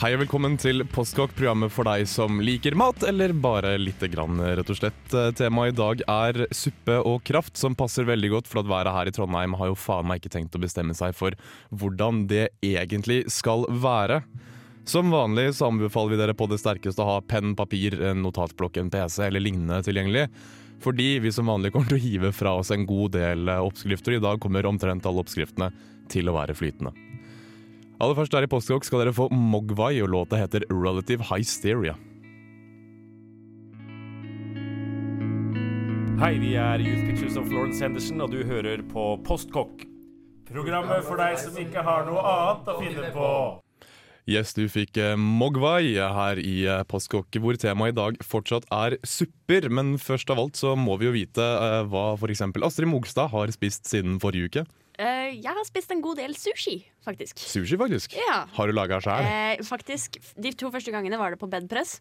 Hei og velkommen til Postkokk, programmet for deg som liker mat, eller bare lite grann, rett og slett. Eh, Temaet i dag er suppe og kraft, som passer veldig godt, for at været her i Trondheim har jo faen meg ikke tenkt å bestemme seg for hvordan det egentlig skal være. Som vanlig så anbefaler vi dere på det sterkeste å ha penn, papir, en notatblokk, en PC eller lignende tilgjengelig. Fordi vi som vanlig kommer til å hive fra oss en god del eh, oppskrifter. I dag kommer omtrent alle oppskriftene til å være flytende. Aller først her i Postkokk skal dere få Mogwai, og låta heter Relative Hysteria. Hei, vi er Youth Pictures of Florence Henderson, og du hører på Postkokk. Programmet for deg som ikke har noe annet å finne på. Yes, du fikk eh, Mogwai her i eh, Postkokk, hvor temaet i dag fortsatt er supper. Men først av alt så må vi jo vite eh, hva f.eks. Astrid Mogstad har spist siden forrige uke. Eh, jeg har spist en god del sushi, faktisk. Sushi, faktisk. Ja. Har du laga sjæl? Uh, faktisk, De to første gangene var det på bedpress,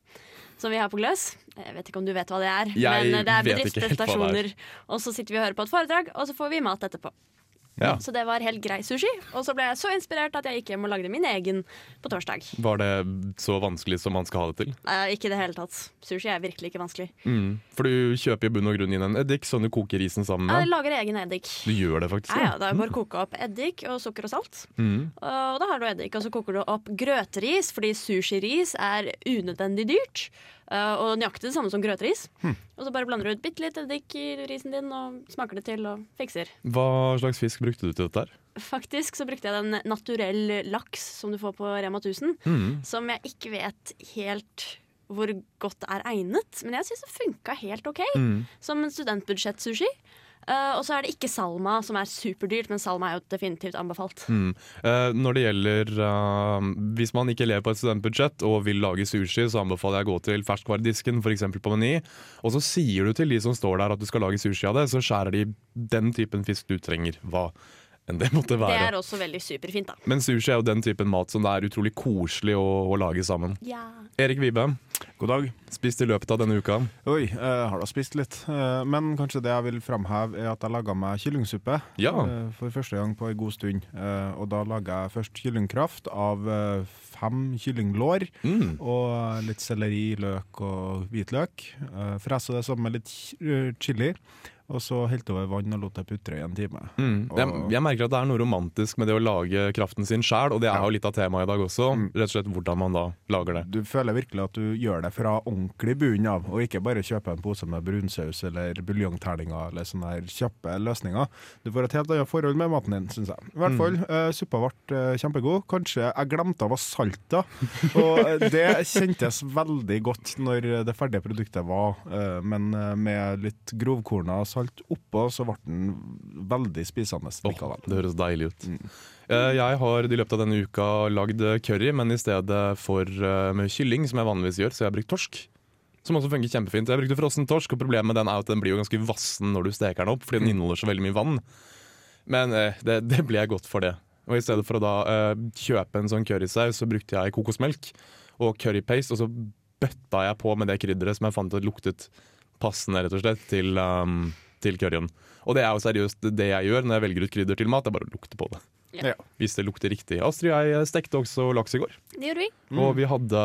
som vi har på Gløs. Jeg vet ikke om du vet hva det er, Jeg men eh, det er vet ikke helt hva det er. Og så sitter vi og hører på et foredrag, og så får vi mat etterpå. Ja. Så det var helt grei sushi. Og så ble jeg så inspirert at jeg gikk hjem og lagde min egen på torsdag. Var det så vanskelig som man skal ha det til? Eh, ikke i det hele tatt. Sushi er virkelig ikke vanskelig. Mm. For du kjøper i bunn og grunn inn en eddik som du koker risen sammen Jeg lager egen eddik. Du gjør det faktisk? Ja, ja, da bare koke opp eddik og sukker og salt. Mm. Og da har du eddik, og så koker du opp grøteris, fordi sushiris er unødvendig dyrt. Uh, og nøyaktig det samme som grøteris. Hm. Og så bare blander du ut bitte litt eddik i risen din og smaker det til og fikser. Hva slags fisk brukte du til dette? her? Faktisk så brukte jeg den naturell laks som du får på Rema 1000, Mm. som jeg ikke vet helt hvor godt er egnet, men jeg syns det funka helt OK. Mm. Som en studentbudsjett-sushi. Uh, og så er det ikke salma, som er superdyrt, men salma er jo definitivt anbefalt. Mm. Eh, når det gjelder eh, Hvis man ikke lever på et studentbudsjett og vil lage sushi, så anbefaler jeg å gå til ferskvaredisken, f.eks. på Meny. Og så sier du til de som står der at du skal lage sushi av det, så skjærer de den typen fisk du trenger. Hva enn det måtte Det er også veldig superfint, da. Men sushi er jo den typen mat som det er utrolig koselig å, å lage sammen. Ja. Erik Vibe, God dag. spist i løpet av denne uka. Oi, jeg har da spist litt. Eh, men kanskje det jeg vil framheve, er at jeg laga meg kyllingsuppe Ja. eh, for første gang på en god stund. Eh, og da laga jeg først kyllingkraft av eh, fem kyllinglår. Mm. Og litt selleri, løk og hvitløk. Fresa det sammen med litt eh, chili. Og så helte over vann og lot det putre i en time. Mm. Jeg, Og- jeg merker at det er noe romantisk med det å lage kraften sin sjæl, og det er Ja. jo litt av temaet i dag også. Mm. Rett og slett hvordan man da lager det. Du føler virkelig at du gjør det fra ordentlig bunn av, og ikke bare kjøper en pose med brunsaus eller buljongterninger eller sånne her kjappe løsninger. Du får et helt annet forhold med maten din, syns jeg. I hvert fall, eh, suppa ble uh, kjempegod. Kanskje jeg glemte av å salte, og eh, det kjentes veldig godt når det ferdige produktet var, men med litt grovkorna salt oppå, så ble den veldig spisende Åh, Oh, det høres deilig ut. Mm. Eh, Jeg har i løpet av denne uka lagd curry, men i stedet for eh, med kylling, som jeg vanligvis gjør, så har jeg brukt torsk. Som også funker kjempefint. Jeg brukte frossen torsk, og problemet med den er at den blir jo ganske vassen når du steker den opp, fordi den inneholder så veldig mye vann. Men eh, det, det ble godt for det. Og i stedet for å da eh, kjøpe en sånn currysaus, så brukte jeg kokosmelk og currypaste, og så bøtta jeg på med det krydderet som jeg fant at luktet passende, rett og slett, til, um, til curryen. Og det er jo seriøst det jeg gjør når jeg velger ut krydder til mat, det er bare å lukte på det. Ja. Hvis det lukter riktig. Astrid jeg stekte også laks i går, Det gjorde vi. og vi hadde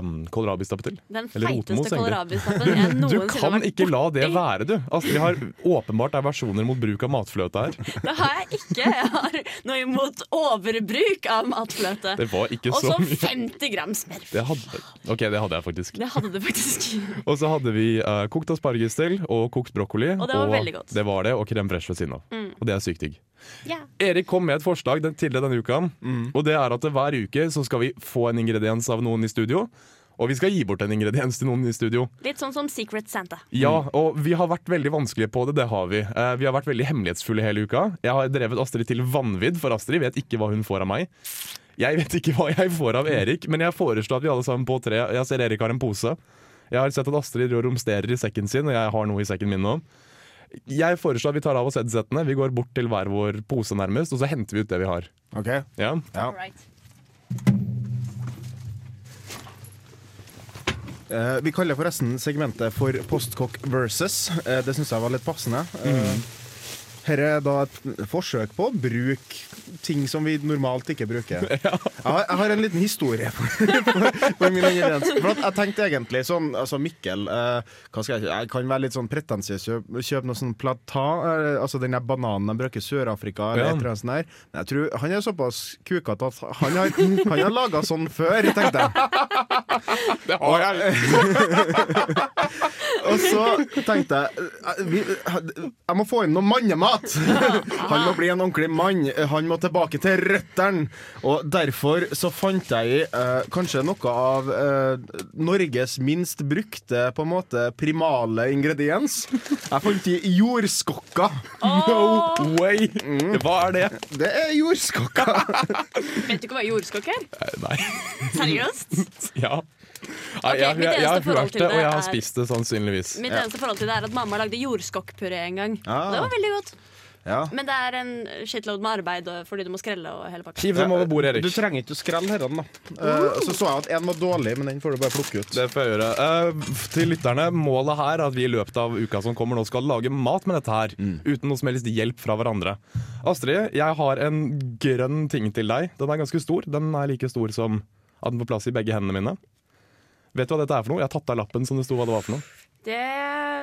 um, kålrabistappe til. Den Eller feiteste kålrabistappen jeg Du noensinne har kan ikke la det være, du! Astrid har åpenbart aversjoner mot bruk av matfløte her. Det har jeg ikke. Jeg har noe imot overbruk av matfløte. Det var ikke Og så så 50 gram smør. Det hadde, ok, det hadde jeg faktisk. Det hadde du faktisk. Og så hadde vi uh, kokt asparges til, og kokt brokkoli. Og det var veldig godt. Det var det, og krem fresh ved siden av. Mm. Og det er sykt digg. Ja. Erik kom med et forslag den, det denne uka, Mm. og det er at hver uke så skal vi få en ingrediens av noen i studio. Og vi skal gi bort en ingrediens til noen i studio. Litt sånn som Secret Santa. Ja, og vi har vært veldig vanskelige på det, det har vi. Eh, vi har vært veldig hemmelighetsfulle hele uka. Jeg har drevet Astrid til vanvidd, for Astrid vet ikke hva hun får av meg. Jeg vet ikke hva jeg får av Erik, men jeg foreslår at vi alle sammen på tre Jeg ser Erik har en pose. Jeg har sett at Astrid rår romsterer i sekken sin, og jeg har noe i sekken min nå. Jeg foreslår at vi tar av oss headsettene. vi går bort til hver vår pose nærmest, og så henter vi ut det vi har. OK? Ja. Ja. Eh, vi kaller forresten segmentet for Postkokk versus. Uh, det syns jeg var litt passende. Eh, her er da et forsøk på å bruke ting som vi normalt ikke bruker. Jeg, har, jeg har en liten historie på, på, på min. For jeg tenkte egentlig sånn Altså Mikkel eh, jeg, jeg kan være litt sånn pretensiøs. Kjøpe kjøp noe sånn plata, eh, altså den der bananen de bruker i Sør-Afrika. Ja. Men jeg tror han er såpass kukete at han har, han har laga sånn før, tenkte jeg. Det har jeg! Og så tenkte jeg eh, vi, Jeg må få inn noe mannemat! Han må bli en ordentlig mann. Han må tilbake til røttene. Og derfor så fant jeg eh, kanskje noe av eh, Norges minst brukte på en måte primale ingrediens. Jeg fant i jordskokka. No way! Hva er det? Det er jordskokka. Vet du ikke hva jordskokk er? Eh, Nei. Seriøst? Ja. Nei, Ok, jeg, jeg, jeg har hørt det, og jeg har er- spist det sannsynligvis. Mitt eneste forhold til det er at mamma lagde jordskokkpuré en gang. Ah. Det var veldig godt. Ja. Men det er en shitload med arbeid fordi du må skrelle og hele pakka. Hiv dem over bordet, Du trenger ikke å skrelle herrene, da. Uh, så så jeg at en var dårlig, men den får du bare plukke ut. Det får jeg gjøre. Uh, til lytterne, målet her er at vi i løpet av uka som kommer nå skal lage mat med dette her. Uten noe som helst hjelp fra hverandre. Astrid, jeg har en grønn ting til deg. Den er ganske stor. Den er like stor som at den får plass i begge hendene mine. Vet du hva dette er for noe? Jeg har tatt av lappen som det sto hva det var for noe. Det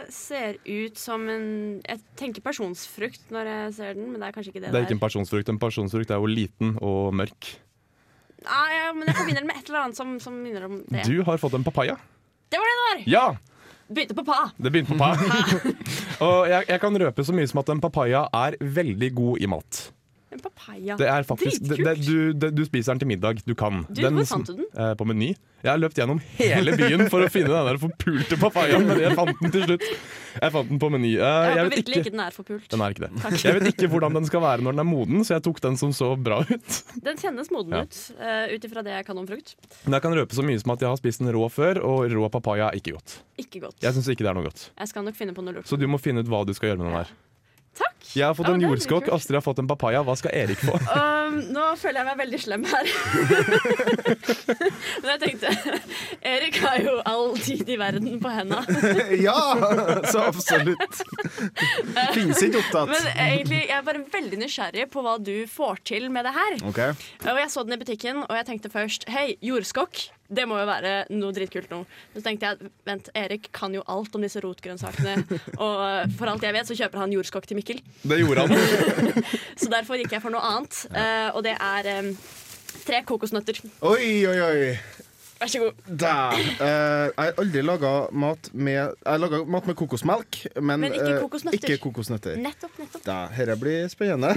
ser ut som en Jeg tenker personsfrukt når jeg ser den, men det er kanskje ikke det Det er ikke en personsfrukt. En personsfrukt er jo liten og mørk. Nei, ja, men jeg forbinder den med et eller annet som, som minner om det. Du har fått en papaya. Det var det det var! Ja! Begynte på pa. Det begynte på pa. og jeg, jeg kan røpe så mye som at en papaya er veldig god i mat. En papaya. Det er faktisk, det, det, du, det, du spiser den til middag. Du kan. Du, hvor fant du den? Eh, på Meny. Jeg har løpt gjennom hele byen for å finne den der forpulte papayaen, men jeg fant den til slutt. Jeg fant den på Meny. Eh, Jeg jeg håper vet virkelig ikke ikke den er forpult. den er ikke det. Jeg vet ikke hvordan den skal være når den er moden, så jeg tok den som så bra ut. Den kjennes moden Ja. ut, uh, ut ifra det jeg kan om frukt. Men jeg kan røpe så mye som at jeg har spist den rå før, og rå papaya er ikke godt. Ikke godt. Jeg syns ikke det er noe godt. Jeg skal nok finne på noe lurt. Så du må finne ut hva du skal gjøre med den der. Jeg har fått Ja, en jordskokk. Astrid har fått en papaya. Hva skal Erik få? Um, nå føler jeg meg veldig slem her. Men jeg tenkte Erik har jo all tid i verden på henda. Ja, så absolutt. Finnes ikke opptatt. Men egentlig, jeg er bare veldig nysgjerrig på hva du får til med det her. Okay. Og Jeg så den i butikken, og jeg tenkte først Hei, jordskokk. Det må jo være noe dritkult nå. Så tenkte jeg vent, Erik kan jo alt om disse rotgrønnsakene. Og for alt jeg vet, så kjøper han jordskokk til Mikkel. Det gjorde han. Så derfor gikk jeg for noe annet. eh, og det er tre kokosnøtter. Oi, oi, oi. Vær så god. Da. Eh, jeg har aldri laga mat med Jeg laga mat med kokosmelk, men, Men ikke eh, kokosnøtter. ikke kokosnøtter. Nettopp, nettopp. Da, Dette blir spennende.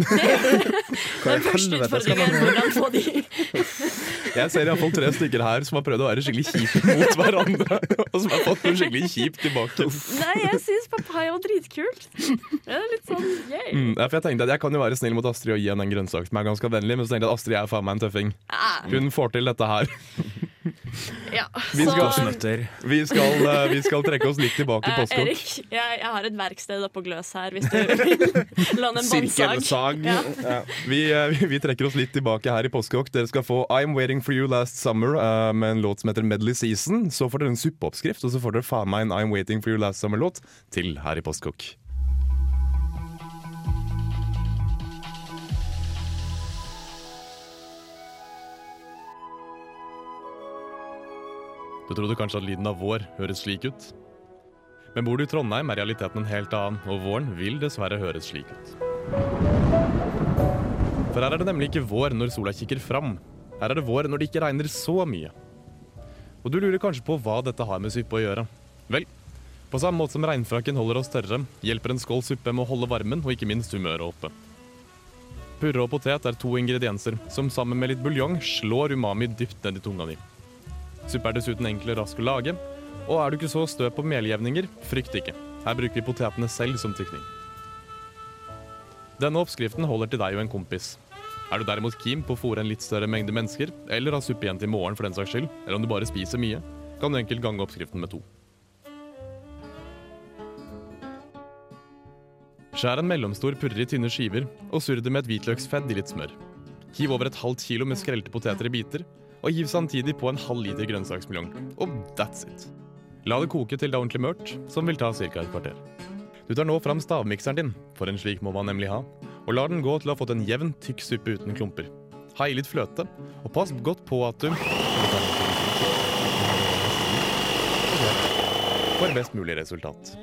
Hva i helvete skal man gjøre? Jeg ser iallfall tre stykker her som har prøvd å være skikkelig kjipe mot hverandre. Og som har fått noe skikkelig kjipt tilbake. Nei, jeg syns papaya var dritkult. Det er litt sånn yay. Mm, ja, jeg tenkte at jeg kan jo være snill mot Astrid og gi henne en grønnsak som er ganske vennlig, men så tenkte jeg at Astrid er faen meg en tøffing. Ah, Hun får til dette her. Ja. Vi skal- Vi skal, eh, vi skal trekke oss litt tilbake i Eh, postkort. Erik, jeg, jeg har et verksted oppå Gløs her, hvis du vil låne en båndsag. Ja. Ja. Vi, eh, vi, vi trekker oss litt tilbake her i postkort. Dere skal få I'm Waiting For You Last Summer eh, med en låt som heter Medley Season. Så får dere en suppeoppskrift, og så får dere faen meg en I'm Waiting For You Last Summer-låt til her i Postkokk. Du trodde kanskje at lyden av vår høres slik ut? Men bor du i Trondheim, er realiteten en helt annen, og våren vil dessverre høres slik ut. For her er det nemlig ikke vår når sola kikker fram. Her er det vår når det ikke regner så mye. Og du lurer kanskje på hva dette har med suppe å gjøre. Vel, på samme måte som regnfrakken holder oss tørre, hjelper en skål suppe med å holde varmen og ikke minst humøret oppe. Purre og potet er to ingredienser som sammen med litt buljong slår umami dypt ned i tunga di. Suppe er dessuten enkel og rask å lage, og er du ikke så stø på meljevninger, frykt ikke. Her bruker vi potetene selv som tykning. Denne oppskriften holder til deg og en kompis. Er du derimot keen på å fòre en litt større mengde mennesker, eller ha suppe igjen til morgen for den saks skyld, eller om du bare spiser mye, kan du enkelt gange oppskriften med to. Skjær en mellomstor purre i tynne skiver og surr det med et hvitløksfedd i litt smør. Hiv over et halvt kilo med skrelte poteter i biter, og hiv samtidig på en halv liter grønnsaksbuljong. Og that's it. La det koke til det er ordentlig mørkt, som vil ta ca. et kvarter. Du tar nå fram stavmikseren din, for en slik må man nemlig ha, og lar den gå til å ha fått en jevn, tykk suppe uten klumper. Ha i litt fløte, og pass godt på at du får best mulig resultat.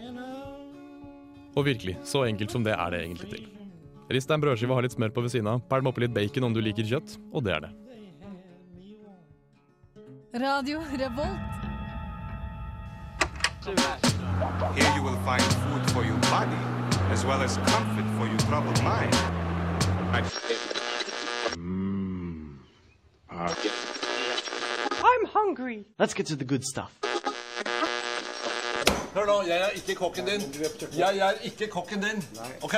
Og virkelig, så enkelt som det er det egentlig til. Rist deg en brødskive og ha litt smør på ved siden av. Pælm oppi litt bacon om du liker kjøtt, og det er det. Radio Revolt. Here you will find food for your body, as well as comfort for your troubled mind. I'm hungry Let's get to the good stuff. Hør nå, jeg er ikke kokken din. Jeg er ikke kokken din. OK?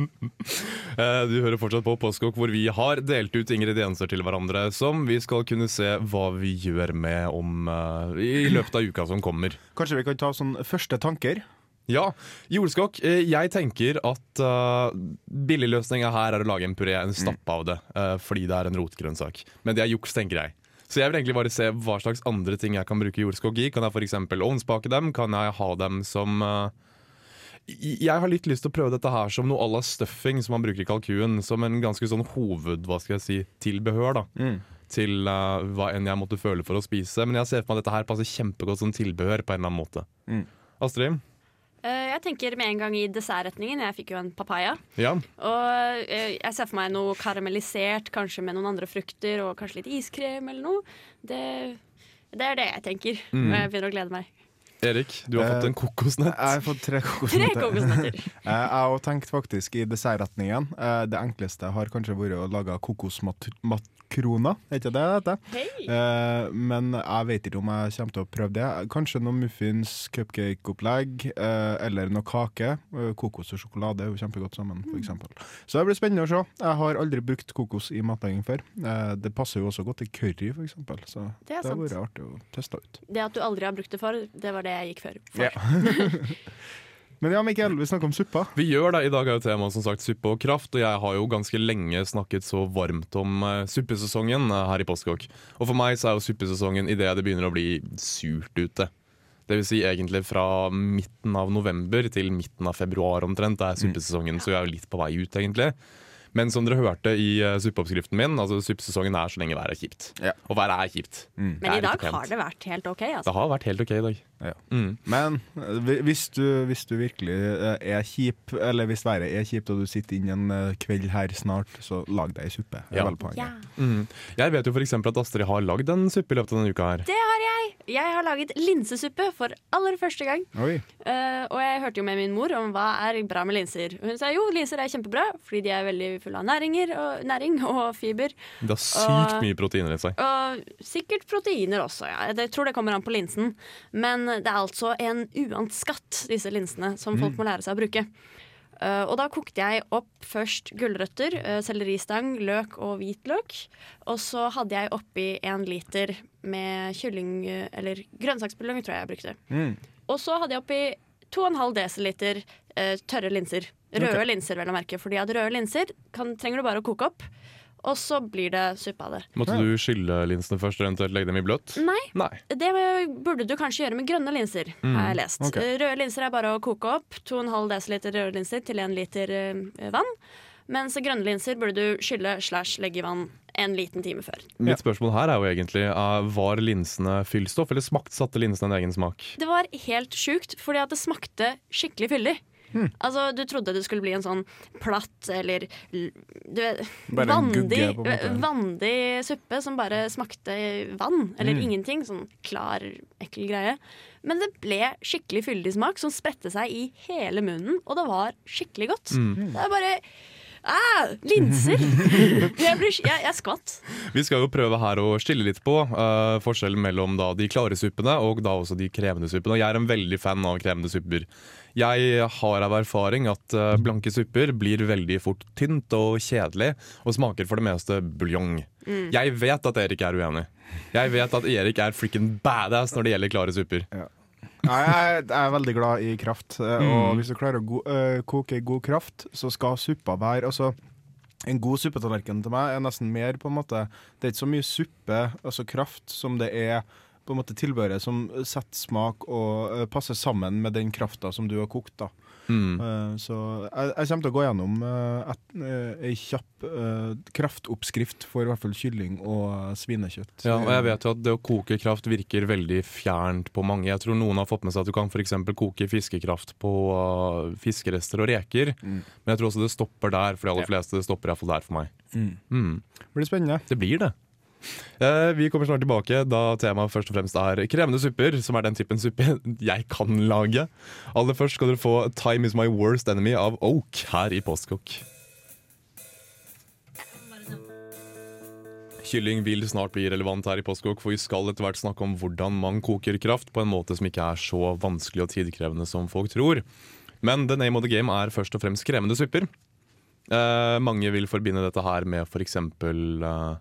Eh, Du hører fortsatt på Postkokk, hvor vi har delt ut ingredienser til hverandre som vi skal kunne se hva vi gjør med om eh, i løpet av uka som kommer. Kanskje vi kan ta sånn første tanker? Ja, jordskokk. eh, Jeg tenker at uh, billigløsninga her er å lage en puré, en stapp av det, uh, fordi det er en rotgrønnsak. Men det er juks, tenker jeg. Så jeg vil egentlig bare se hva slags andre ting jeg kan bruke jordskokk i. Kan jeg f.eks. ovnsbake dem? Kan jeg ha dem som uh, jeg har litt lyst til å prøve dette her som noe à la stuffing som man bruker i kalkuen. Som en ganske sånn hoved, hva skal jeg si, tilbehør da. Til uh, hva enn jeg måtte føle for å spise. Men jeg ser for meg at dette her passer kjempegodt som tilbehør på en eller annen måte. Astrid? Eh, jeg tenker med en gang i dessertretningen. Jeg fikk jo en papaya. Ja. Og eh, jeg ser for meg noe karamellisert, kanskje med noen andre frukter og kanskje litt iskrem eller noe. Det, det er det jeg tenker. Mm. Jeg begynner å glede meg. Erik, du har fått Eh, en kokosnøtt. Jeg har fått tre Tre kokosnøtter. Eh, Jeg har tenkt faktisk i dessertretningen. Eh, Det enkleste har kanskje vært å lage kokosmakroner, er ikke det det heter? Eh, Men jeg vet ikke om jeg kommer til å prøve det. Kanskje noen muffins, cupcake-opplegg, eh, eller noe kake. Eh, Kokos og sjokolade er jo kjempegodt sammen, Mm. f.eks. Så det blir spennende å se. Jeg har aldri brukt kokos i matlaging før. Eh, Det passer jo også godt i curry, f.eks. Så Det det har vært artig å teste ut. Det at du aldri har brukt det for, det var det jeg gikk før. For. Ja. Men ja, Mikael, vi snakker om suppa. Vi gjør det. I dag er jo temaet som sagt suppe og kraft, og jeg har jo ganske lenge snakket så varmt om uh, suppesesongen uh, her i Postkokk. Og for meg så er jo suppesesongen idet det begynner å bli surt ute. Det vil si egentlig fra midten av november til midten av februar omtrent. Det er suppesesongen, så jeg er jo litt på vei ut, egentlig. Men som dere hørte i uh, suppeoppskriften min, altså suppesesongen er så lenge været er kjipt. Ja. Og været er kjipt. Men er i dag har det vært helt OK. Det Altså. har vært helt OK i dag. Ja. Mm. Men eh, hvis du, hvis du virkelig eh, er kjip, eller hvis været er kjipt og du sitter inn en eh, kveld her snart, så lag deg ei suppe. Ja. Ja. Mm. Jeg vet jo f.eks. at Astrid har lagd en suppe i løpet av denne uka her. Det har jeg! Jeg har laget linsesuppe for aller første gang. Oi. Eh, og jeg hørte jo med min mor om hva er bra med linser. Hun sa jo, linser er kjempebra fordi de er veldig fulle av næringer og, næring og fiber. Det har sykt Og- mye proteiner i seg. Og sikkert proteiner også, ja. Jeg tror det kommer an på linsen. Men det er altså en uant skatt, disse linsene, som folk må lære seg å bruke. Uh, og da kokte jeg opp først gulrøtter, uh, selleristang, løk og hvitløk. Og så hadde jeg oppi en liter med kylling... eller grønnsaksbuljong, tror jeg jeg brukte. Mm. Og så hadde jeg oppi 2,5 dl eh, tørre linser. Røde okay. linser, vel å merke. Fordi at røde linser kan, trenger du bare å koke opp, og så blir det suppe av det. Måtte du skylle linsene først og eventuelt legge dem i bløtt? Nei, Nei. det burde du kanskje gjøre med grønne linser, har jeg lest. ok. Eh, Røde linser er bare å koke opp 2,5 dl røde linser til 1 liter eh, vann. Mens grønne linser burde du skylle slash legge i vann en liten time før. Mitt spørsmål her er jo egentlig uh, Var linsene fyllstoff, eller smakte satte linsene en egen smak? Det var helt sjukt, fordi at det smakte skikkelig fyldig. Hmm. Altså, Du trodde det skulle bli en sånn platt eller du vet, vandig, gugge, vandig suppe som bare smakte vann eller mm. ingenting. Sånn klar, ekkel greie. Men det ble skikkelig fyldig smak som spredte seg i hele munnen, og det var skikkelig godt. Mm. Det er bare Ah, linser! jeg, blir, jeg, jeg skvatt. Vi skal jo prøve her å skille litt på uh, forskjellen mellom da, de klare suppene og da også de krevende suppene. Jeg er en veldig fan av krevende supper. Jeg har av erfaring at uh, blanke supper blir veldig fort tynt og kjedelig, og smaker for det meste buljong. Jeg vet at Erik er uenig. Jeg vet at Erik er frikken badass når det gjelder klare supper. Nei, jeg, jeg er veldig glad i kraft, eh, og Mm. hvis du klarer å go uh, koke god kraft, så skal suppa være altså, En god suppetallerken til meg er nesten mer på en måte Det er ikke så mye suppe, altså kraft, som det er på en måte tilbehøret som setter smak og uh, passer sammen med den krafta som du har kokt. da. Mm. Eh, så jeg, jeg kommer til å gå gjennom et, eh, ei kjapp eh, kraftoppskrift for i hvert fall kylling og svinekjøtt. Ja, og jeg vet jo at det å koke kraft virker veldig fjernt på mange. Jeg tror noen har fått med seg at du kan f.eks. koke fiskekraft på fiskerester og reker. Mm. Men jeg tror også det stopper der, for de aller fleste. Det stopper iallfall der for meg. Mm. Mm. Blir spennende. Det blir det. Eh, vi kommer snart tilbake da temaet først og fremst er krevende supper, som er den typen suppe jeg kan lage. Aller først skal dere få 'Time Is My Worst Enemy' av Oak her i Postkokk. Kylling vil snart bli relevant her i Postkokk, for vi skal etter hvert snakke om hvordan man koker kraft på en måte som ikke er så vanskelig og tidkrevende som folk tror. Men the name of the game er først og fremst krevende supper. Eh, mange vil forbinde dette her med for eksempel eh,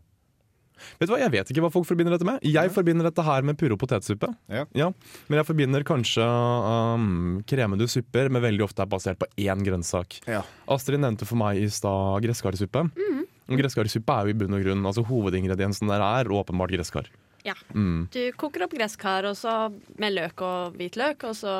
Vet du hva, Jeg vet ikke hva folk forbinder dette med. Jeg forbinder dette her med purre og potetsuppe. Ja. Men jeg forbinder kanskje um, kremede supper, men veldig ofte er basert på én grønnsak. Ja. Astrid nevnte for meg i stad gresskarsuppe. Mm. Gresskarsuppe er jo i bunn og grunn altså Hovedingrediensen der er åpenbart gresskar. Ja. Mm. Du koker opp gresskar med løk og hvitløk, og så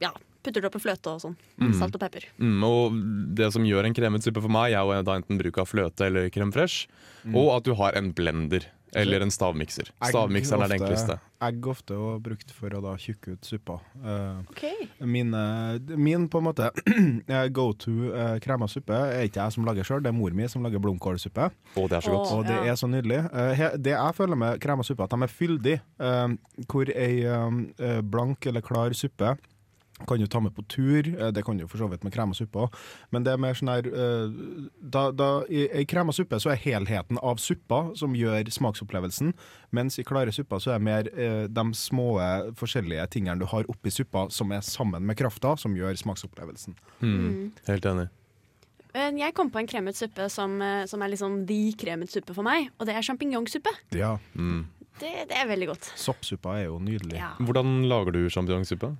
ja, putter du oppi fløte og sånn. Mm. Salt og pepper. Mm, og det som gjør en kremet suppe for meg, er jo da enten bruk av fløte eller krem fresh, mm. og at du har en blender eller en stavmikser. Egg Stavmikseren er det enkleste. Egg ofte og brukt for å da tjukke ut suppa. Uh, okay. min, eh, min på en måte go to uh, krema suppe er ikke jeg som lager sjøl, det er mor mi som lager blomkålsuppe. Å, det er så godt. Og det ja. er så nydelig. Uh, det jeg føler med krema suppe, at de er fyldige. Uh, hvor ei eh, blank eller klar suppe kan du ta med på tur, eh, det kan du for så vidt med krem og suppe òg, men det er mer sånn her eh, da, da, I i krem og suppe så er helheten av suppa som gjør smaksopplevelsen, mens i klare supper så er mer eh, de små forskjellige tingene du har oppi suppa som er sammen med krafta, som gjør smaksopplevelsen. Mm. Helt enig. Jeg kom på en kremet suppe som, eh, som er liksom the kremet suppe for meg, og det er sjampinjongsuppe. Ja, Mm. Det, det er veldig godt. soppsuppa er jo nydelig. Ja. Hvordan lager du sjampinjongsuppe?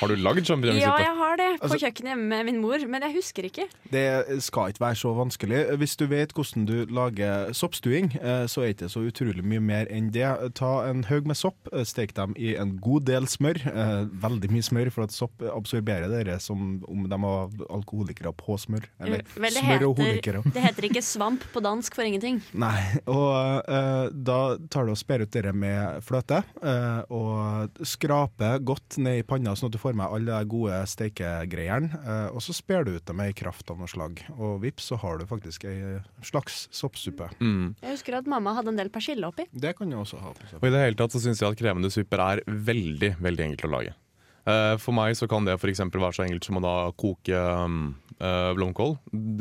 Har du lagd ja, jeg har det på Altså- kjøkkenet hjemme med min mor, men jeg husker ikke. Det skal ikke være så vanskelig. Hvis du vet hvordan du lager soppstuing, eh, så er det ikke så utrolig mye mer enn det. Ta en haug med sopp, eh, stek dem i en god del smør. eh, Veldig mye smør, for at sopp absorberer dere som om de var alkoholikere på smør. Eller Vel, det, og heter, det heter ikke svamp på dansk for ingenting. Nei, og uh, da tar du og sperrer ut dere med fløte, uh, og skraper godt ned i panna, sånn at du får med alle de gode steikegreiene. eh, og så sper du ut dem med i kraft av noe slag. Og vips, så har du faktisk ei slags soppsuppe. Mm. Jeg husker at mamma hadde en del persille oppi. Det kan du også ha. Og i det hele tatt så syns jeg at krevende supper er veldig veldig enkelt å lage. Eh, For meg så kan det f.eks. være så enkelt som å da koke um, eh, blomkål,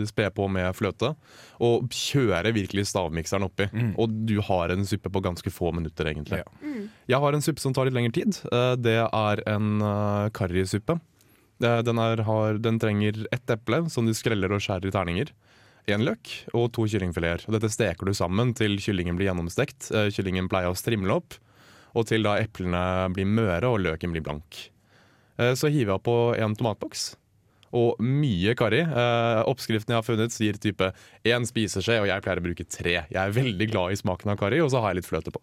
spe på med fløte, og kjøre virkelig stavmikseren oppi. Og du har en suppe på ganske få minutter, egentlig. Ja. Jeg har en suppe som tar litt lengre tid. Eh, Det er en karrisuppe. Den, er, har, den trenger ett eple som du skreller og skjærer i terninger. En løk og to kyllingfileter. Dette steker du sammen til kyllingen blir gjennomstekt. Kyllingen pleier å strimle opp, og til da eplene blir møre og løken blir blank. Eh, Så hiver jeg på en tomatboks. Og mye karri. Eh, oppskriften jeg har funnet sier type én spiseskje, og jeg pleier å bruke tre. Jeg er veldig glad i smaken av karri, og så har jeg litt fløte på.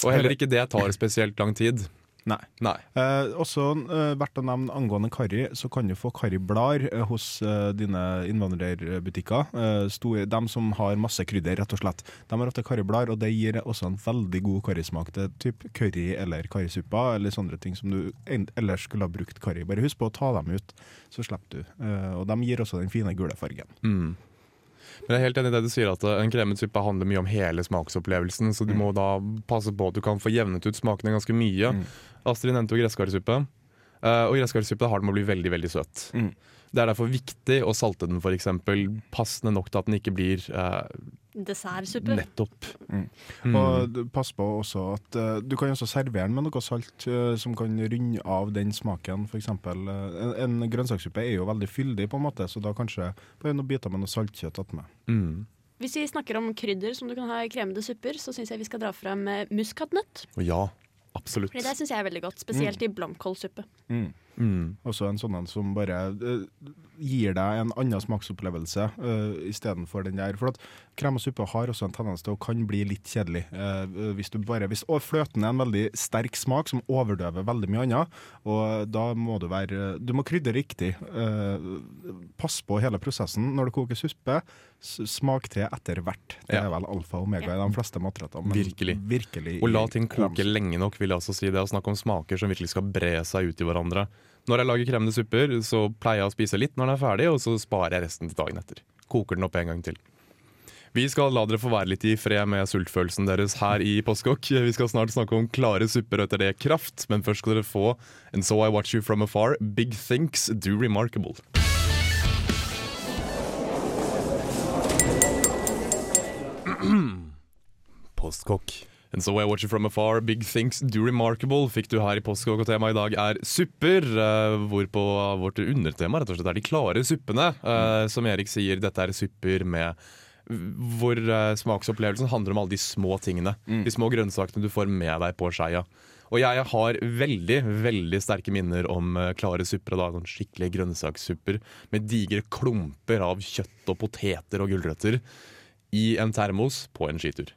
Og heller ikke det tar spesielt lang tid. Nei. Nei. Eh, også eh, verdt å nevne angående karri, så kan du få karriblader eh, hos eh, dine innvandrerbutikker. Eh, store, som har masse krydder, rett og slett. De har ofte karriblader, og det gir også en veldig god karrismak til typ curry eller karrisuppa, eller sånne ting som du ellers skulle ha brukt karri. Bare husk på å ta dem ut, så slipper du. Eh, og de gir også den fine gule fargen. Mm. Men jeg er helt enig i det du sier at En kremet suppe handler mye om hele smaksopplevelsen, så du må da passe på at du kan få jevnet ut smakene ganske mye. Mm. Astrid nevnte jo gresskarsuppe. Eh, og gresskarsuppe har den med å bli veldig veldig søt. Mm. Det er derfor viktig å salte den for eksempel, passende nok til at den ikke blir uh, Dessertsuppe. nettopp. Mm. Mm. Og pass på også at uh, du kan også servere den med noe salt uh, som kan runde av den smaken. For eksempel, eh, en, en grønnsakssuppe er jo veldig fyldig, på en måte, så da kanskje bare noen biter med noe saltkjøtt attmed. Mm. Hvis vi snakker om krydder som du kan ha i kremede supper, så syns jeg vi skal dra frem eh, muskatnøtt. Ja, Absolutt. Fordi det syns jeg er veldig godt, spesielt i blomkålsuppe. Mm. Mm. Også en sånn en som bare uh, gir deg en annen smaksopplevelse uh, istedenfor den der. For at krem og suppe har også en tendens til å kan bli litt kjedelig. Uh, hvis du bare, hvis, og fløten er en veldig sterk smak som overdøver veldig mye annet. Og da må du være Du må krydre riktig. Uh, pass på hele prosessen. Når du koker suppe, smak til etter hvert. Det Ja. er vel alfa og omega i de fleste matretter. men Virkelig. virkelig Og la ting koke lenge nok, vil jeg også si. Det å snakke om smaker som virkelig skal bre seg ut i hverandre. Når jeg lager kremende supper, så pleier jeg å spise litt når den er ferdig, og så sparer jeg resten til dagen etter. Koker den opp en gang til. Vi skal la dere få være litt i fred med sultfølelsen deres her i Postkokk. Vi skal snart snakke om klare supper og etter det kraft, men først skal dere få And So I Watch You From Afar, Big Things Do Remarkable. Postkokk. And so I watch you from afar, big things do remarkable fikk du her i Postkokk, og temaet i dag er supper. eh, hvorpå vårt undertema rett og slett er de klare suppene. Eh, som Erik sier, dette er supper med hvor eh, smaksopplevelsen handler om alle de små tingene. De små grønnsakene du får med deg på skeia. Og jeg har veldig veldig sterke minner om klare supper. Da, sånn skikkelige grønnsakssupper med digre klumper av kjøtt og poteter og gulrøtter i en termos på en skitur.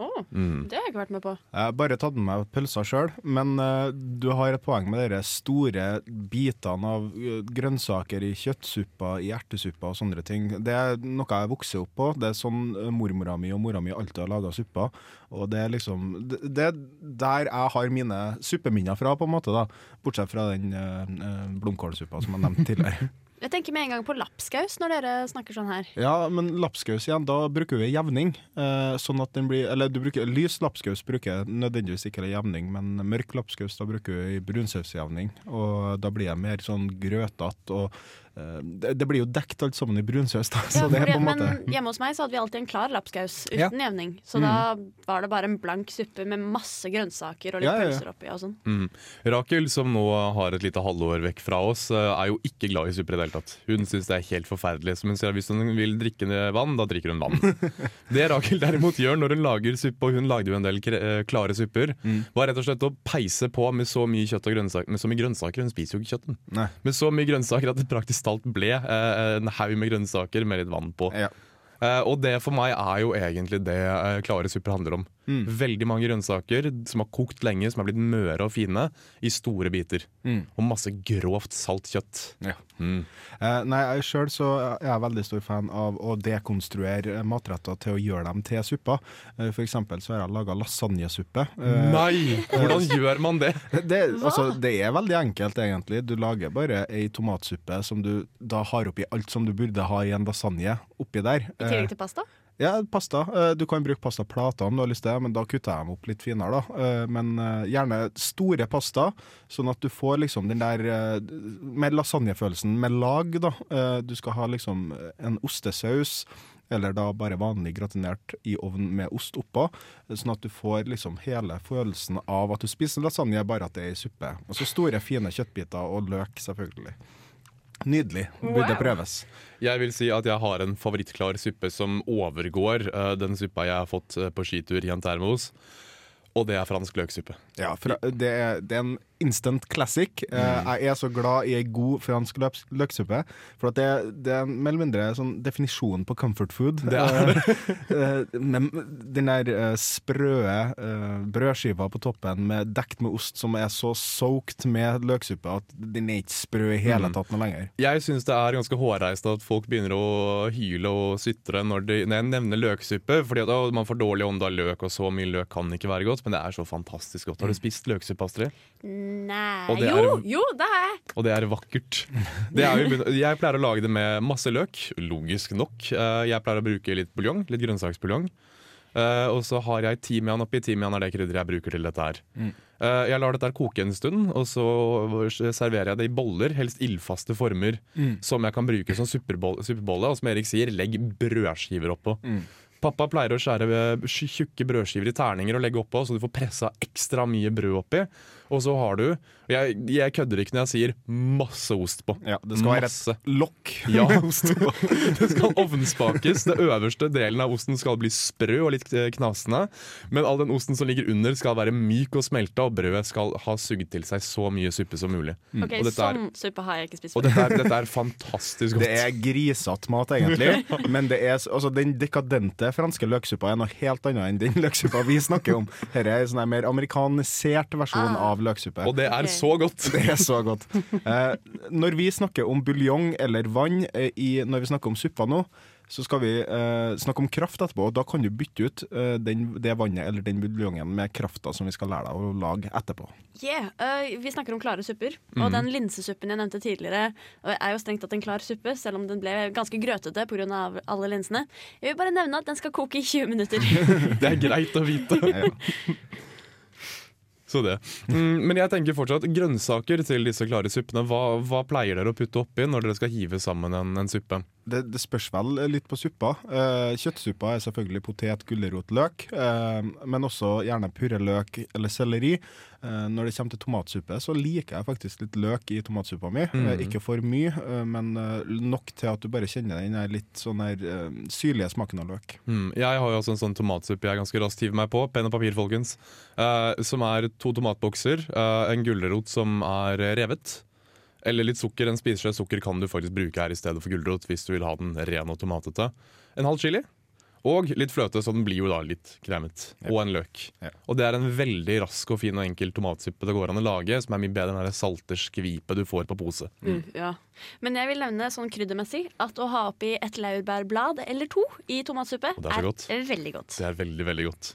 Å, Mm. det har jeg ikke vært med på. Jeg har bare tatt med meg pølser sjøl, men uh, du har et poeng med de store bitene av eh, grønnsaker i kjøttsuppa, i ertesuppa og sånne ting. Det er noe jeg vokser opp på. Det er sånn eh, mormora mi og mora mi alltid har laga suppa. Og det er liksom Det det er der jeg har mine suppeminner fra, på en måte, da. Bortsett fra den uh, blomkålsuppa som jeg nevnte tidligere. Jeg tenker med en gang på lapskaus når dere snakker sånn her. Ja, men lapskaus igjen, da bruker vi jevning. Eh, sånn at den blir Eller du bruker lys lapskaus bruker nødvendigvis ikke jevning, men mørk lapskaus da bruker vi brunsausjevning. Og da blir jeg mer sånn grøtete og det, det blir jo dekt alt sammen i brunsaus, da. Ja, det fordi- måte Men hjemme hos meg så hadde vi alltid en klar lapskaus uten Ja. jevning. Så da var det bare en blank suppe med masse grønnsaker og litt Ja, ja, ja. pølser oppi og sånn. Mm. Rakel, som nå har et lite halvår vekk fra oss, eh, er jo ikke glad i supper i det hele tatt. Hun syns det er helt forferdelig. Som hun sier hvis hun vil drikke vann, da drikker hun vann. det Rakel derimot gjør når hun lager suppe, og hun lagde jo en del eh, klare supper, var rett og slett å peise på med så mye kjøtt og grønnsaker. Med så mye grønnsaker, hun spiser jo ikke kjøtten. Nei. Med så mye grønnsaker at det praktisk talt ble eh, en haug med grønnsaker med litt vann på. Ja. Eh, og det for meg er jo egentlig det eh, klare supper handler om. Mm. Veldig mange grønnsaker som har kokt lenge, som er blitt møre og fine, i store biter. Mm. Og masse grovt salt kjøtt. Ja. Mm. Eh, nei, sjøl så er jeg veldig stor fan av å dekonstruere matretter til å gjøre dem til supper. Eh, for eksempel så har jeg laga lasagnesuppe. Eh, Nei! Hvordan gjør man det? Det, altså, det er veldig enkelt, egentlig. Du lager bare ei tomatsuppe som du da har oppi alt som du burde ha i en lasagne oppi der. Tillegg til pasta. Ja, pasta. Eh, Du kan bruke pastaplater om du har lyst til det, men da kutter jeg dem opp litt finere. da. Eh, Men eh, gjerne store pasta, sånn at du får liksom den der eh, med lasagnefølelsen med lag. da. Eh, Du skal ha liksom en ostesaus, eller da bare vanlig gratinert i ovnen med ost oppå. Sånn at du får liksom hele følelsen av at du spiser lasagne, bare at det er i suppe. Og så store, fine kjøttbiter og løk, selvfølgelig. Nydelig. Burde Wow. prøves. Jeg vil si at jeg har en favorittklar suppe som overgår uh, den suppa jeg har fått eh, på skitur i en termos. Og det er fransk løksuppe. Ja, fra, det, er, det er en instant classic. Eh, jeg er så glad i ei god fransk løks løksuppe. For at det, det er mer eller mindre sånn definisjon på comfort food. Det er Eh, men den der eh, sprø eh, brødskiva på toppen med dekt med ost som er så soaked med løksuppe at den er ikke sprø i hele Mm. tatt noe lenger. Jeg syns det er ganske hårreist at folk begynner å hyle og sytre når, de, når jeg nevner løksuppe. Fordi at å, man får dårlig ånde av løk, og så mye løk kan ikke være godt. Men det er så fantastisk godt. Har du spist løksuppe, Astrid? Nei Og Jo, er- jo, det har jeg! Og det er vakkert. Det er jo, jeg pleier å lage det med masse løk, logisk nok. Eh, Jeg pleier å bruke litt buljong, litt grønnsaksbuljong. Uh, og så har jeg timian oppi. Timian er det krydderet jeg bruker til dette her. Mm. Uh, jeg lar dette her koke en stund, og så serverer jeg det i boller, helst ildfaste former, Mm. som jeg kan bruke som superbolle. og som Erik sier, legg brødskiver oppå. Mm. Pappa pleier å skjære tjukke brødskiver i terninger og legge oppå, så du får pressa ekstra mye brød oppi. Og så har du jeg, jeg kødder ikke når jeg sier masse ost på. Ja, det skal være masse. et lokk. Ja, det skal ovnspakes. Det øverste delen av osten skal bli sprø og litt eh, knasende. Men all den osten som ligger under skal være myk og smelta, og brødet skal ha sugd til seg så mye suppe som mulig. Ok, Og dette er- Sånn suppe har jeg ikke spist Og dette er, dette er fantastisk godt. Det er grisete mat, egentlig. Men det er, altså, den dekadente franske løksuppa er noe helt annet enn den løksuppa vi snakker om. Dette er en sånn mer amerikanisert versjon Ah. av løksuppe. Og det er okay. så godt! Det er så godt. Eh, når vi snakker om buljong eller vann eh, i, når vi snakker om suppa nå, så skal vi eh, snakke om kraft etterpå. Og da kan du bytte ut eh, den, det vannet eller den buljongen med krafta som vi skal lære deg å lage etterpå. Yeah, uh, vi snakker om klare supper. Mm. Og den linsesuppen jeg nevnte tidligere, øh, er jo strengt tatt en klar suppe, selv om den ble ganske grøtete pga. alle linsene. Jeg vil bare nevne at den skal koke i 20 minutter. Det er greit å vite. Ja. Så det. Mm, men jeg tenker fortsatt grønnsaker til disse klare suppene. Hva, hva pleier dere å putte oppi når dere skal hive sammen en, en suppe? Det, det spørs vel litt på suppa. Eh, kjøttsuppa er selvfølgelig potet, gulrot, løk, eh, men også gjerne purreløk eller selleri. Eh, når det kommer til tomatsuppe, så liker jeg faktisk litt løk i tomatsuppa mi. Mm. Eh, ikke for mye, eh, men eh, nok til at du bare kjenner den litt sånn der syrlige smaken av løk. Mm, jeg har jo også en sånn tomatsuppe jeg ganske raskt hiver meg på. Penn og papir, folkens. Eh, som er to tomatbokser, en gulrot som er revet. Eller litt sukker. En spiseskje sukker kan du faktisk bruke her i stedet for gulrot hvis du vil ha den ren og tomatete. En halv chili. Og litt fløte, så den blir jo da litt kremet. Og en løk. Yep. Og det er en veldig rask og fin og enkel tomatsuppe det går an å lage, som er mye bedre enn det salte skvipet du får på pose. Mm, ja. Men jeg vil nevne sånn kryddermessig at å ha oppi et laurbærblad eller to i tomatsuppe det er er veldig godt. Det er veldig, veldig godt.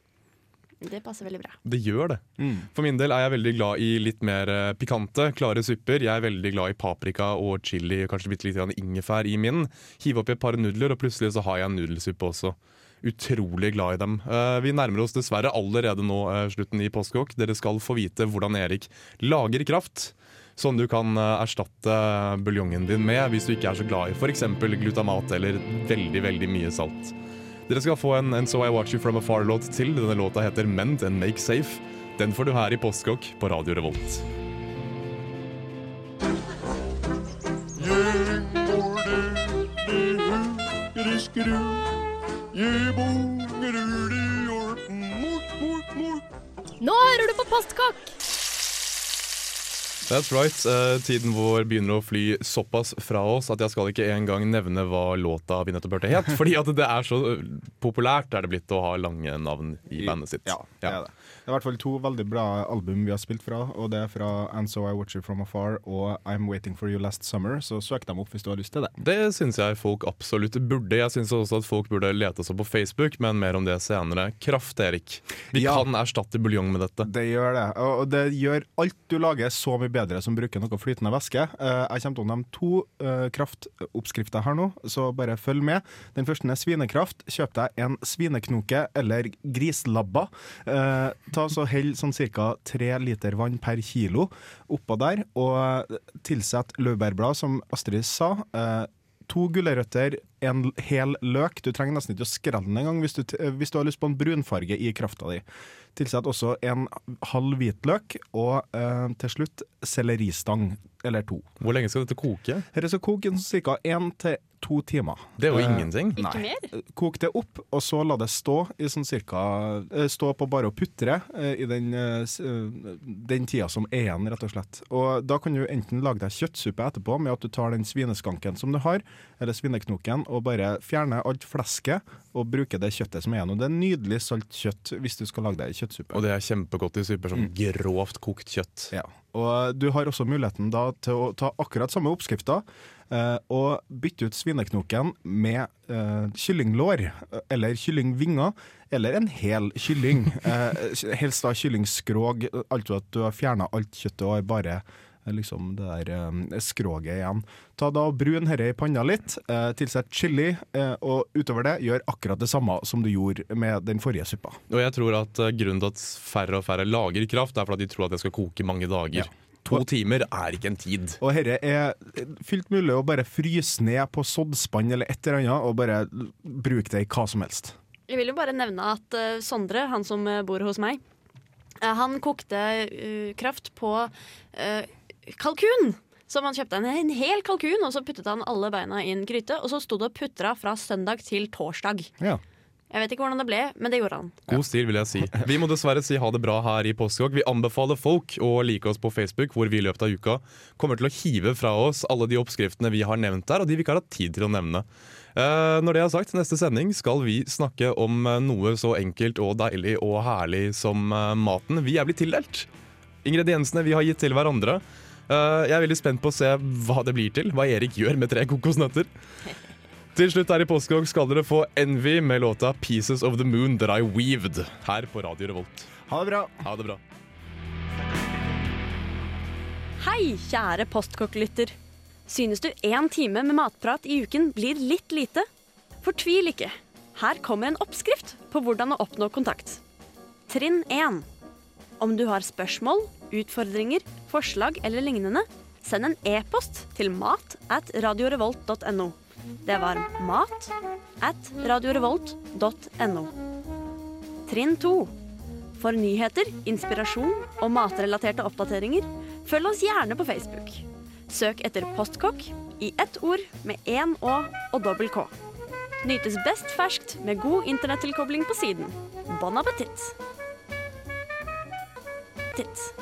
Det passer veldig bra. Det gjør det. Mm. For min del er jeg veldig glad i litt mer eh, pikante, klare supper. Jeg er veldig glad i paprika og chili og kanskje bitte litt ingefær i min. Hive oppi et par nudler, og plutselig så har jeg en nudelsuppe også. Utrolig glad i dem. Eh, vi nærmer oss dessverre allerede nå eh, slutten i Postkokk. Dere skal få vite hvordan Erik lager kraft. Som du kan erstatte buljongen din med hvis du ikke er så glad i f.eks. glutamat eller veldig, veldig mye salt. Dere skal få en, en So I Watch You From Afar-låt til. Denne låta heter Mend and Make Safe. Den får du her i Postkokk på Radio Revolt. Nå hører du på Postkokk! That's right. Uh, tiden vår begynner å fly såpass fra oss at jeg skal ikke engang nevne hva låta vi nettopp hørte het. Fordi at det er så eh, populært er det blitt å ha lange navn i bandet sitt. Ja, det er det. Det er i hvert fall to veldig bra album vi har spilt fra, og det er fra And So I Watch You From Afar og I'm Waiting For You Last Summer, så søk dem opp hvis du har lyst til det. Det syns jeg folk absolutt burde. Jeg syns også at folk burde lete oss opp på Facebook, men mer om det senere. Kraft, Erik. Vi Ja. kan erstatte buljong med dette. Det gjør det, og det gjør alt du lager så mye bedre som bruker noe flytende væske. Eh, Jeg kommer til å nevne to eh, kraftoppskrifter her nå, så bare følg med. Den første er svinekraft. Kjøp deg en svineknoke eller grislabba. Eh, Ta så Hell sånn ca. tre liter vann per kilo oppå der, og tilsett laurbærblad, som Astrid sa. Eh, To gulrøtter, en hel løk. Du trenger nesten ikke å skrelle den engang hvis, du hvis du har lyst på en brunfarge i krafta di. Tilsett også en halv hvitløk, og eh, til slutt selleristang, eller to. Hvor lenge skal dette koke? Dette skal koke i ca. én til to timer. Det er jo Eh, ingenting. Ikke mer? Kok det opp, og så la det stå i sånn cirka eh, Stå på bare å putre eh, i den, eh, eh, den tida som er igjen, rett og slett. Og da kan du enten lage deg kjøttsuppe etterpå med at du tar den svineskanken som du har, eller svineknoken, og bare fjerner alt flesket og bruker det kjøttet som er igjen. Og det er nydelig salt kjøtt hvis du skal lage deg kjøttsuppe. Og det er kjempegodt i supper som grovt kokt kjøtt. Ja. Og du har også muligheten da til å ta akkurat samme oppskrifta eh, og bytte ut svineknoken med eh, kyllinglår eh, eller kyllingvinger. Eller en hel kylling. Eh, helst da kyllingskrog, altså at du har fjerna alt kjøttet og har bare eh, liksom det der eh, skroget igjen. Ta da og Brun dette i panna litt, eh, tilsett chili, eh, og utover det gjør akkurat det samme som du gjorde med den forrige suppa. Og jeg tror at eh, grunnen til at færre og færre lager kraft, er fordi de tror at det skal koke mange dager. Ja. To timer er ikke en tid. Og dette er fylt mulig å bare fryse ned på soddspann eller et eller annet, og bare bruke det i hva som helst. Jeg vil jo bare nevne at uh, Sondre, han som eh, bor hos meg, uh, han kokte uh, kraft på kalkun. Så han kjøpte en, en hel kalkun, og så puttet han alle beina i en gryte. Og så sto det og putra fra søndag til torsdag. Ja. Jeg vet ikke hvordan det ble, men det gjorde han. God stil, vil jeg si. Vi må dessverre si ha det bra her i Postkokk. Vi anbefaler folk å like oss på Facebook, hvor vi i løpet av uka kommer til å hive fra oss alle de oppskriftene vi har nevnt der, og de vi ikke har hatt tid til å nevne. Eh, når det er sagt, neste sending skal vi snakke om eh, noe så enkelt og deilig og herlig som eh, maten vi er blitt tildelt. Ingrediensene vi har gitt til hverandre. Eh, jeg er veldig spent på å se hva det blir til, hva Erik gjør med tre kokosnøtter. Til slutt her i Postkog skal dere få Envy med låta 'Pieces of the Moon That I Weaved' her på Radio Revolt. Ha det bra. Ha det bra. Hei, kjære postkokk-lytter. Synes du én time med matprat i uken blir litt lite? Fortvil ikke. Her kommer en oppskrift på hvordan å oppnå kontakt. Trinn 1. Om du har spørsmål, utfordringer, forslag eller lignende, send en e-post til mat at radiorevolt.no. Det var mat at radiorevolt.no. Trinn 2. For nyheter, inspirasjon og matrelaterte oppdateringer, følg oss gjerne på Facebook. Søk etter Postkokk i ett ord med én Å og dobbel K. Nytes best ferskt med god internettilkobling på siden. Bon appétit! Titt.